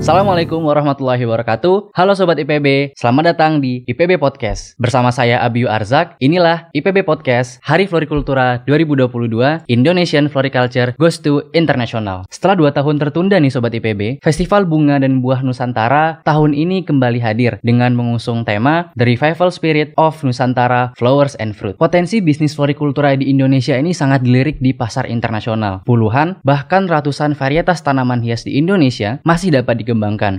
Assalamualaikum warahmatullahi wabarakatuh. Halo Sobat IPB, selamat datang di IPB Podcast. Bersama saya Abiyu Arzak, inilah IPB Podcast Hari Florikultura 2022 Indonesian Floriculture Goes to International. Setelah dua tahun tertunda nih Sobat IPB, Festival Bunga dan Buah Nusantara tahun ini kembali hadir dengan mengusung tema The Revival Spirit of Nusantara Flowers and Fruit. Potensi bisnis florikultura di Indonesia ini sangat dilirik di pasar internasional. Puluhan, bahkan ratusan varietas tanaman hias di Indonesia masih dapat dikembangkan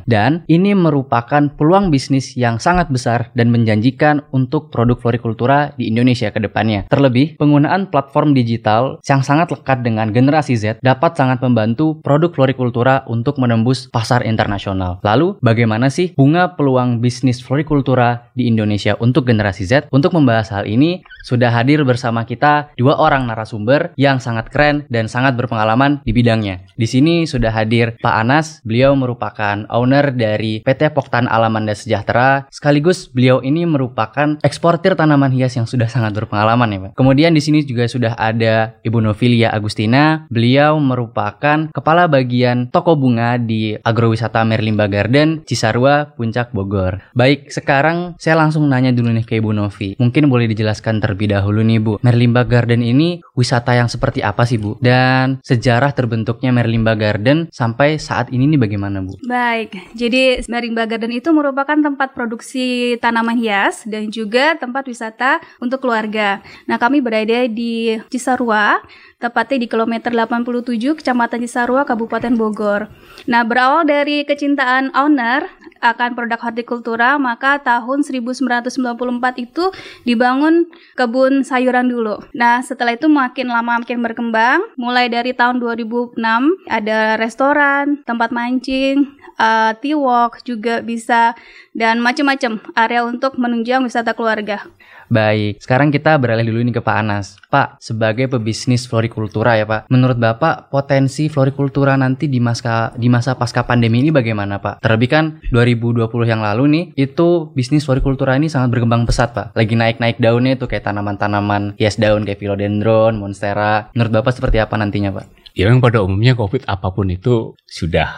dan ini merupakan peluang bisnis yang sangat besar dan menjanjikan untuk produk florikultura di Indonesia ke depannya. Terlebih, penggunaan platform digital yang sangat lekat dengan generasi Z dapat sangat membantu produk florikultura untuk menembus pasar internasional. Lalu, bagaimana sih bunga peluang bisnis florikultura di Indonesia untuk generasi Z? Untuk membahas hal ini, sudah hadir bersama kita dua orang narasumber yang sangat keren dan sangat berpengalaman di bidangnya. Di sini sudah hadir Pak Anas, beliau merupakan owner dari PT Poktan Alamanda Sejahtera, sekaligus beliau ini merupakan eksportir tanaman hias yang sudah sangat berpengalaman ya Pak. Kemudian di sini juga sudah ada Ibu Novilia Agustina, beliau merupakan kepala bagian toko bunga di agrowisata Merlimba Garden, Cisarua, Puncak Bogor. Baik, sekarang saya langsung nanya dulu nih ke Ibu Novi. Mungkin boleh dijelaskan terlebih dahulu nih Bu, Merlimba Garden ini wisata yang seperti apa sih Bu? Dan sejarah terbentuknya Merlimba Garden sampai saat ini nih bagaimana Bu? Baik, jadi Marimba Garden itu merupakan tempat produksi tanaman hias dan juga tempat wisata untuk keluarga. Nah, kami berada di Cisarua, tepatnya di kilometer 87 Kecamatan Cisarua, Kabupaten Bogor. Nah, berawal dari kecintaan owner akan produk hortikultura, maka tahun 1994 itu dibangun kebun sayuran dulu. Nah, setelah itu makin lama makin berkembang, mulai dari tahun 2006 ada restoran, tempat mancing, uh, tea walk juga bisa dan macam-macam area untuk menunjang wisata keluarga. Baik, sekarang kita beralih dulu ini ke Pak Anas. Pak, sebagai pebisnis florikultura ya Pak, menurut Bapak potensi florikultura nanti di masa di masa pasca pandemi ini bagaimana Pak? Terlebih kan 2020 yang lalu nih, itu bisnis florikultura ini sangat berkembang pesat Pak. Lagi naik-naik daunnya itu kayak tanaman-tanaman hias daun kayak philodendron, monstera. Menurut Bapak seperti apa nantinya Pak? Ya memang pada umumnya COVID apa pun itu sudah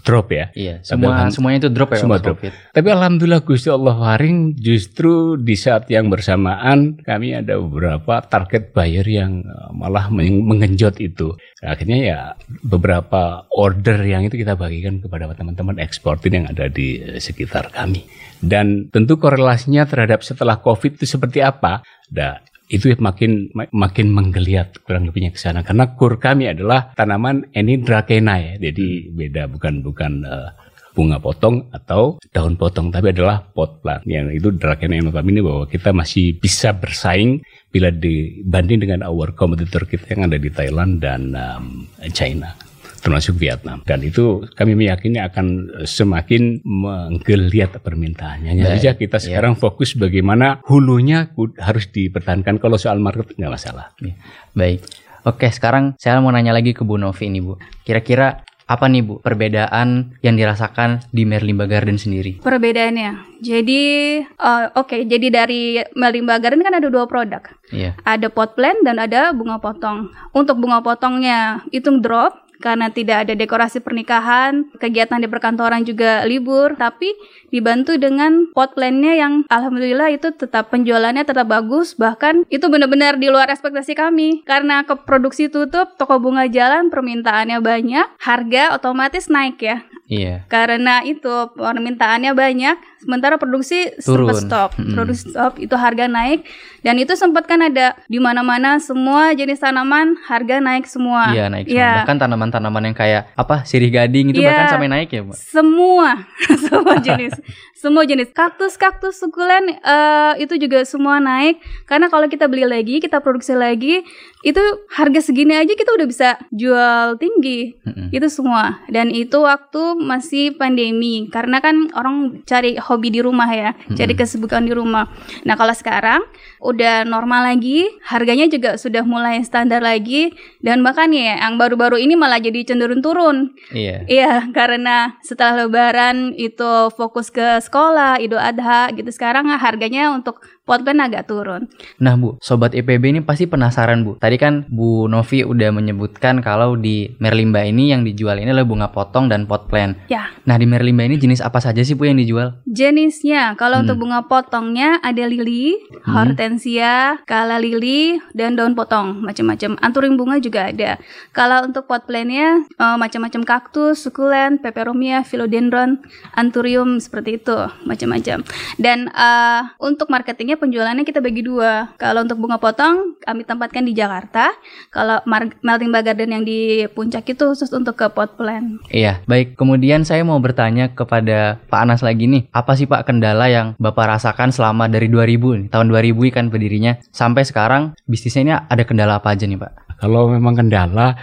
drop ya. Iya, semua semuanya itu drop ya semua drop. COVID. Tapi alhamdulillah Gusti Allah waring justru di saat yang bersamaan kami ada beberapa target buyer yang malah mengenjot itu. Akhirnya ya beberapa order yang itu kita bagikan kepada teman-teman eksportir yang ada di sekitar kami. Dan tentu korelasinya terhadap setelah COVID itu seperti apa? Nah, itu makin makin menggeliat kurang lebihnya ke sana. Karena kur kami adalah tanaman ini drakena ya. Jadi beda bukan bukan uh, bunga potong atau daun potong tapi adalah pot plant. Yang itu drakena yang notabene bahwa kita masih bisa bersaing bila dibanding dengan our competitor kita yang ada di Thailand dan um, China termasuk Vietnam. Dan itu kami meyakini akan semakin menggeliat permintaannya. Hanya saja kita ya. sekarang ya. fokus bagaimana hulunya harus dipertahankan. Kalau soal market nggak masalah. Ya. Baik. Oke, sekarang saya mau nanya lagi ke Bu Novi ini Bu. Kira-kira apa nih Bu perbedaan yang dirasakan di Merlimba Garden sendiri? Perbedaannya, jadi uh, oke, okay, jadi dari Merlimba Garden kan ada dua produk, yeah. ada pot plant dan ada bunga potong. Untuk bunga potongnya itu drop, karena tidak ada dekorasi pernikahan, kegiatan di perkantoran juga libur, tapi dibantu dengan pot plan-nya yang alhamdulillah itu tetap penjualannya tetap bagus, bahkan itu benar-benar di luar ekspektasi kami. Karena ke produksi tutup, toko bunga jalan permintaannya banyak, harga otomatis naik ya. Iya. Karena itu permintaannya banyak, sementara produksi Turun. sempat stop. Hmm. Produksi stop, itu harga naik dan itu sempat kan ada di mana-mana semua jenis tanaman harga naik semua. Iya, naik semua. Ya. Bahkan tanaman-tanaman yang kayak apa? sirih gading itu ya, bahkan sampai naik ya, Mbak. Semua, semua jenis. Semua jenis kaktus-kaktus sukulen uh, itu juga semua naik karena kalau kita beli lagi, kita produksi lagi, itu harga segini aja kita udah bisa jual tinggi. Mm-hmm. Itu semua. Dan itu waktu masih pandemi karena kan orang cari hobi di rumah ya, mm-hmm. cari kesibukan di rumah. Nah, kalau sekarang udah normal lagi, harganya juga sudah mulai standar lagi dan bahkan ya yang baru-baru ini malah jadi cenderung turun. Iya. Iya, karena setelah lebaran itu fokus ke sekolah, Idul Adha gitu. Sekarang harganya untuk pot plant agak turun. Nah Bu, Sobat IPB ini pasti penasaran Bu. Tadi kan Bu Novi udah menyebutkan kalau di Merlimba ini yang dijual ini adalah bunga potong dan pot plant. Ya. Nah di Merlimba ini jenis apa saja sih Bu yang dijual? Jenisnya, kalau Hmm. untuk bunga potongnya ada lili, hortensia, kala lili, dan daun potong, macam-macam. Anturing bunga juga ada. Kalau untuk pot plantnya eh, macam-macam kaktus, sukulen, peperomia, philodendron, anturium seperti itu, macam-macam. Dan eh, untuk marketingnya penjualannya kita bagi dua. Kalau untuk bunga potong kami tempatkan di Jakarta. Kalau melting bar garden yang di puncak itu khusus untuk ke pot plant. Iya, baik. Kemudian saya mau bertanya kepada Pak Anas lagi nih. Apa sih Pak kendala yang Bapak rasakan selama dari 2000 nih, tahun 2000 kan berdirinya sampai sekarang bisnisnya ini ada kendala apa aja nih Pak? Kalau memang kendala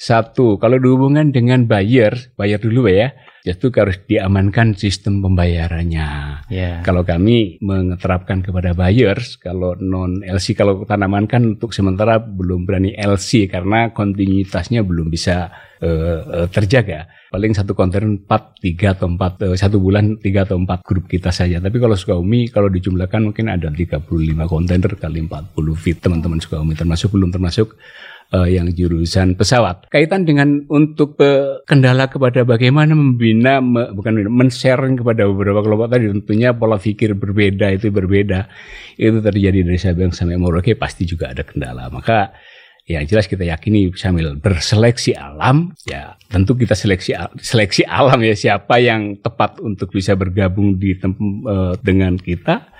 satu, kalau dihubungkan dengan buyer, bayar dulu ya, itu harus diamankan sistem pembayarannya. Ya. Kalau kami menerapkan kepada buyers, kalau non LC, kalau tanaman kan untuk sementara belum berani LC karena kontinuitasnya belum bisa eh, terjaga. Paling satu kontainer 4, 3 atau 4, eh, satu bulan 3 atau 4 grup kita saja. Tapi kalau Sukabumi, kalau dijumlahkan mungkin ada 35 kontainer kali 40 feet teman-teman Sukabumi, termasuk belum termasuk eh, yang jurusan pesawat. Kaitan dengan untuk eh, kendala kepada bagaimana membina, me- bukan men-sharing kepada beberapa kelompok tadi tentunya pola pikir berbeda itu berbeda. Itu terjadi dari Sabang sampai Merauke pasti juga ada kendala. Maka yang jelas kita yakini sambil berseleksi alam, ya tentu kita seleksi seleksi alam ya siapa yang tepat untuk bisa bergabung di tem- eh, dengan kita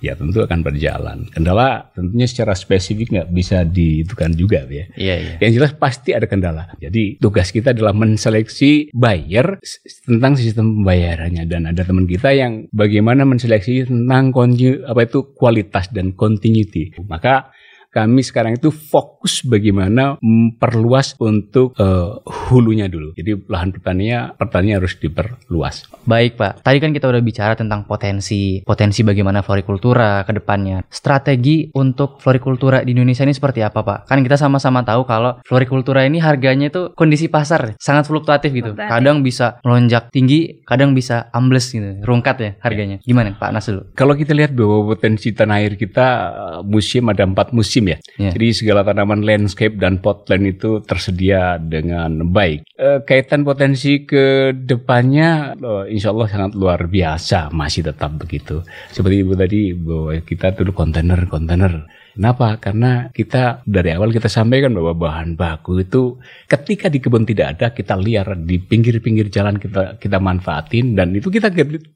ya tentu akan berjalan. Kendala tentunya secara spesifik nggak bisa ditentukan juga ya. Iya, iya. Yang jelas pasti ada kendala. Jadi tugas kita adalah menseleksi buyer tentang sistem pembayarannya dan ada teman kita yang bagaimana menseleksi tentang apa itu kualitas dan continuity. Maka kami sekarang itu fokus bagaimana memperluas untuk eh, hulunya dulu. Jadi lahan pertanian pertanian harus diperluas. Baik Pak, tadi kan kita udah bicara tentang potensi, potensi bagaimana florikultura ke depannya. Strategi untuk florikultura di Indonesia ini seperti apa Pak? Kan kita sama-sama tahu kalau florikultura ini harganya itu kondisi pasar sangat fluktuatif gitu. Fluktuatif. Kadang bisa melonjak tinggi, kadang bisa ambles gitu, rungkat ya harganya. Gimana Pak Nas dulu? Kalau kita lihat bahwa potensi tanah air kita eh, musim ada empat musim ya. Ya. Jadi segala tanaman landscape dan potland itu tersedia dengan baik. Eh, kaitan potensi ke depannya eh, insya Allah sangat luar biasa masih tetap begitu. Seperti ibu tadi bahwa kita dulu kontainer-kontainer. Kenapa? Karena kita dari awal kita sampaikan bahwa bahan baku itu ketika di kebun tidak ada kita liar di pinggir-pinggir jalan kita kita manfaatin dan itu kita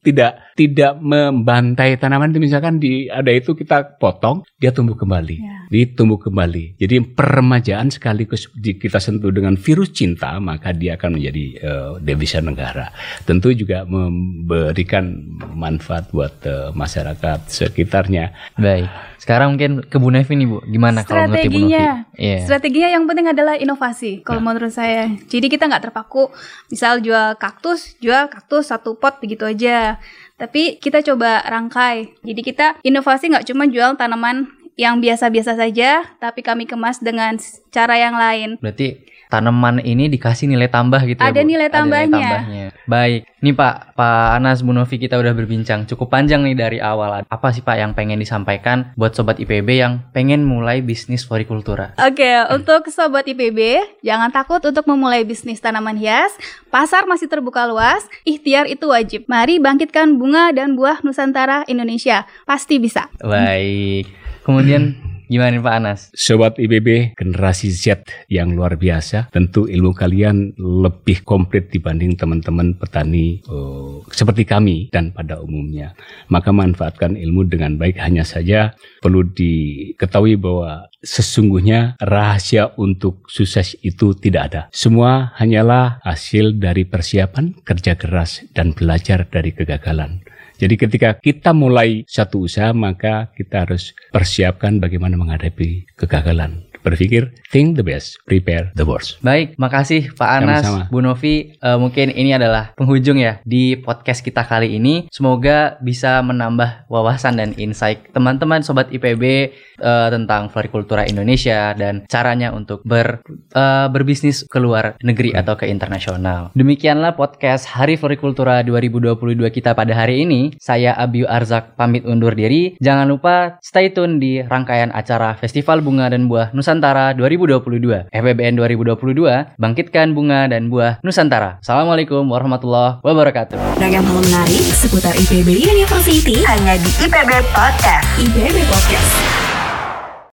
tidak tidak membantai tanaman itu misalkan di ada itu kita potong dia tumbuh kembali Ya. dia tumbuh kembali jadi peremajaan sekaligus kita sentuh dengan virus cinta maka dia akan menjadi eh, devisa negara tentu juga memberikan manfaat buat eh, masyarakat sekitarnya Baik. Sekarang mungkin ke Bu Nevi nih Bu. Gimana kalau menurut Novi? Strateginya, Iya. strateginya yang penting adalah inovasi. Kalau menurut saya, jadi kita nggak terpaku, misal jual kaktus, jual kaktus satu pot begitu aja. Tapi kita coba rangkai. Jadi kita inovasi nggak cuma jual tanaman yang biasa-biasa saja, tapi kami kemas dengan cara yang lain. Berarti tanaman ini dikasih nilai tambah gitu ya, Ada Bu? nilai tambahnya. tambahnya. Baik. Nih Pak, Pak Anas Bu Novi kita udah berbincang cukup panjang nih dari awal. Apa sih Pak yang pengen disampaikan buat sobat IPB yang pengen mulai bisnis florikultura? Oke, untuk sobat IPB, jangan takut untuk memulai bisnis tanaman hias. Pasar masih terbuka luas, ikhtiar itu wajib. Mari bangkitkan bunga dan buah Nusantara Indonesia. Pasti bisa. Baik. Kemudian gimana nih Pak Anas? Sobat IBB generasi Z yang luar biasa, tentu ilmu kalian lebih komplit dibanding teman-teman petani eh, seperti kami dan pada umumnya. Maka manfaatkan ilmu dengan baik hanya saja perlu diketahui bahwa sesungguhnya rahasia untuk sukses itu tidak ada. Semua hanyalah hasil dari persiapan, kerja keras dan belajar dari kegagalan. Jadi ketika kita mulai satu usaha maka kita harus persiapkan bagaimana menghadapi kegagalan. Berpikir think the best, prepare the worst. Baik, makasih Pak Anas, Sama-sama. Bu Novi. Eh, mungkin ini adalah penghujung ya di podcast kita kali ini. Semoga bisa menambah wawasan dan insight teman-teman sobat IPB eh, tentang florikultura Indonesia dan caranya untuk ber eh, berbisnis ke luar negeri atau ke internasional. Demikianlah podcast Hari Florikultura 2022 kita pada hari ini. Saya Abiu Arzak pamit undur diri. Jangan lupa stay tune di rangkaian acara Festival Bunga dan Buah Nusantara 2022. FBBN 2022, bangkitkan bunga dan buah Nusantara. Assalamualaikum warahmatullahi wabarakatuh. Ragam hal menarik seputar IPB University Hanya di IPB Podcast. IPB Podcast.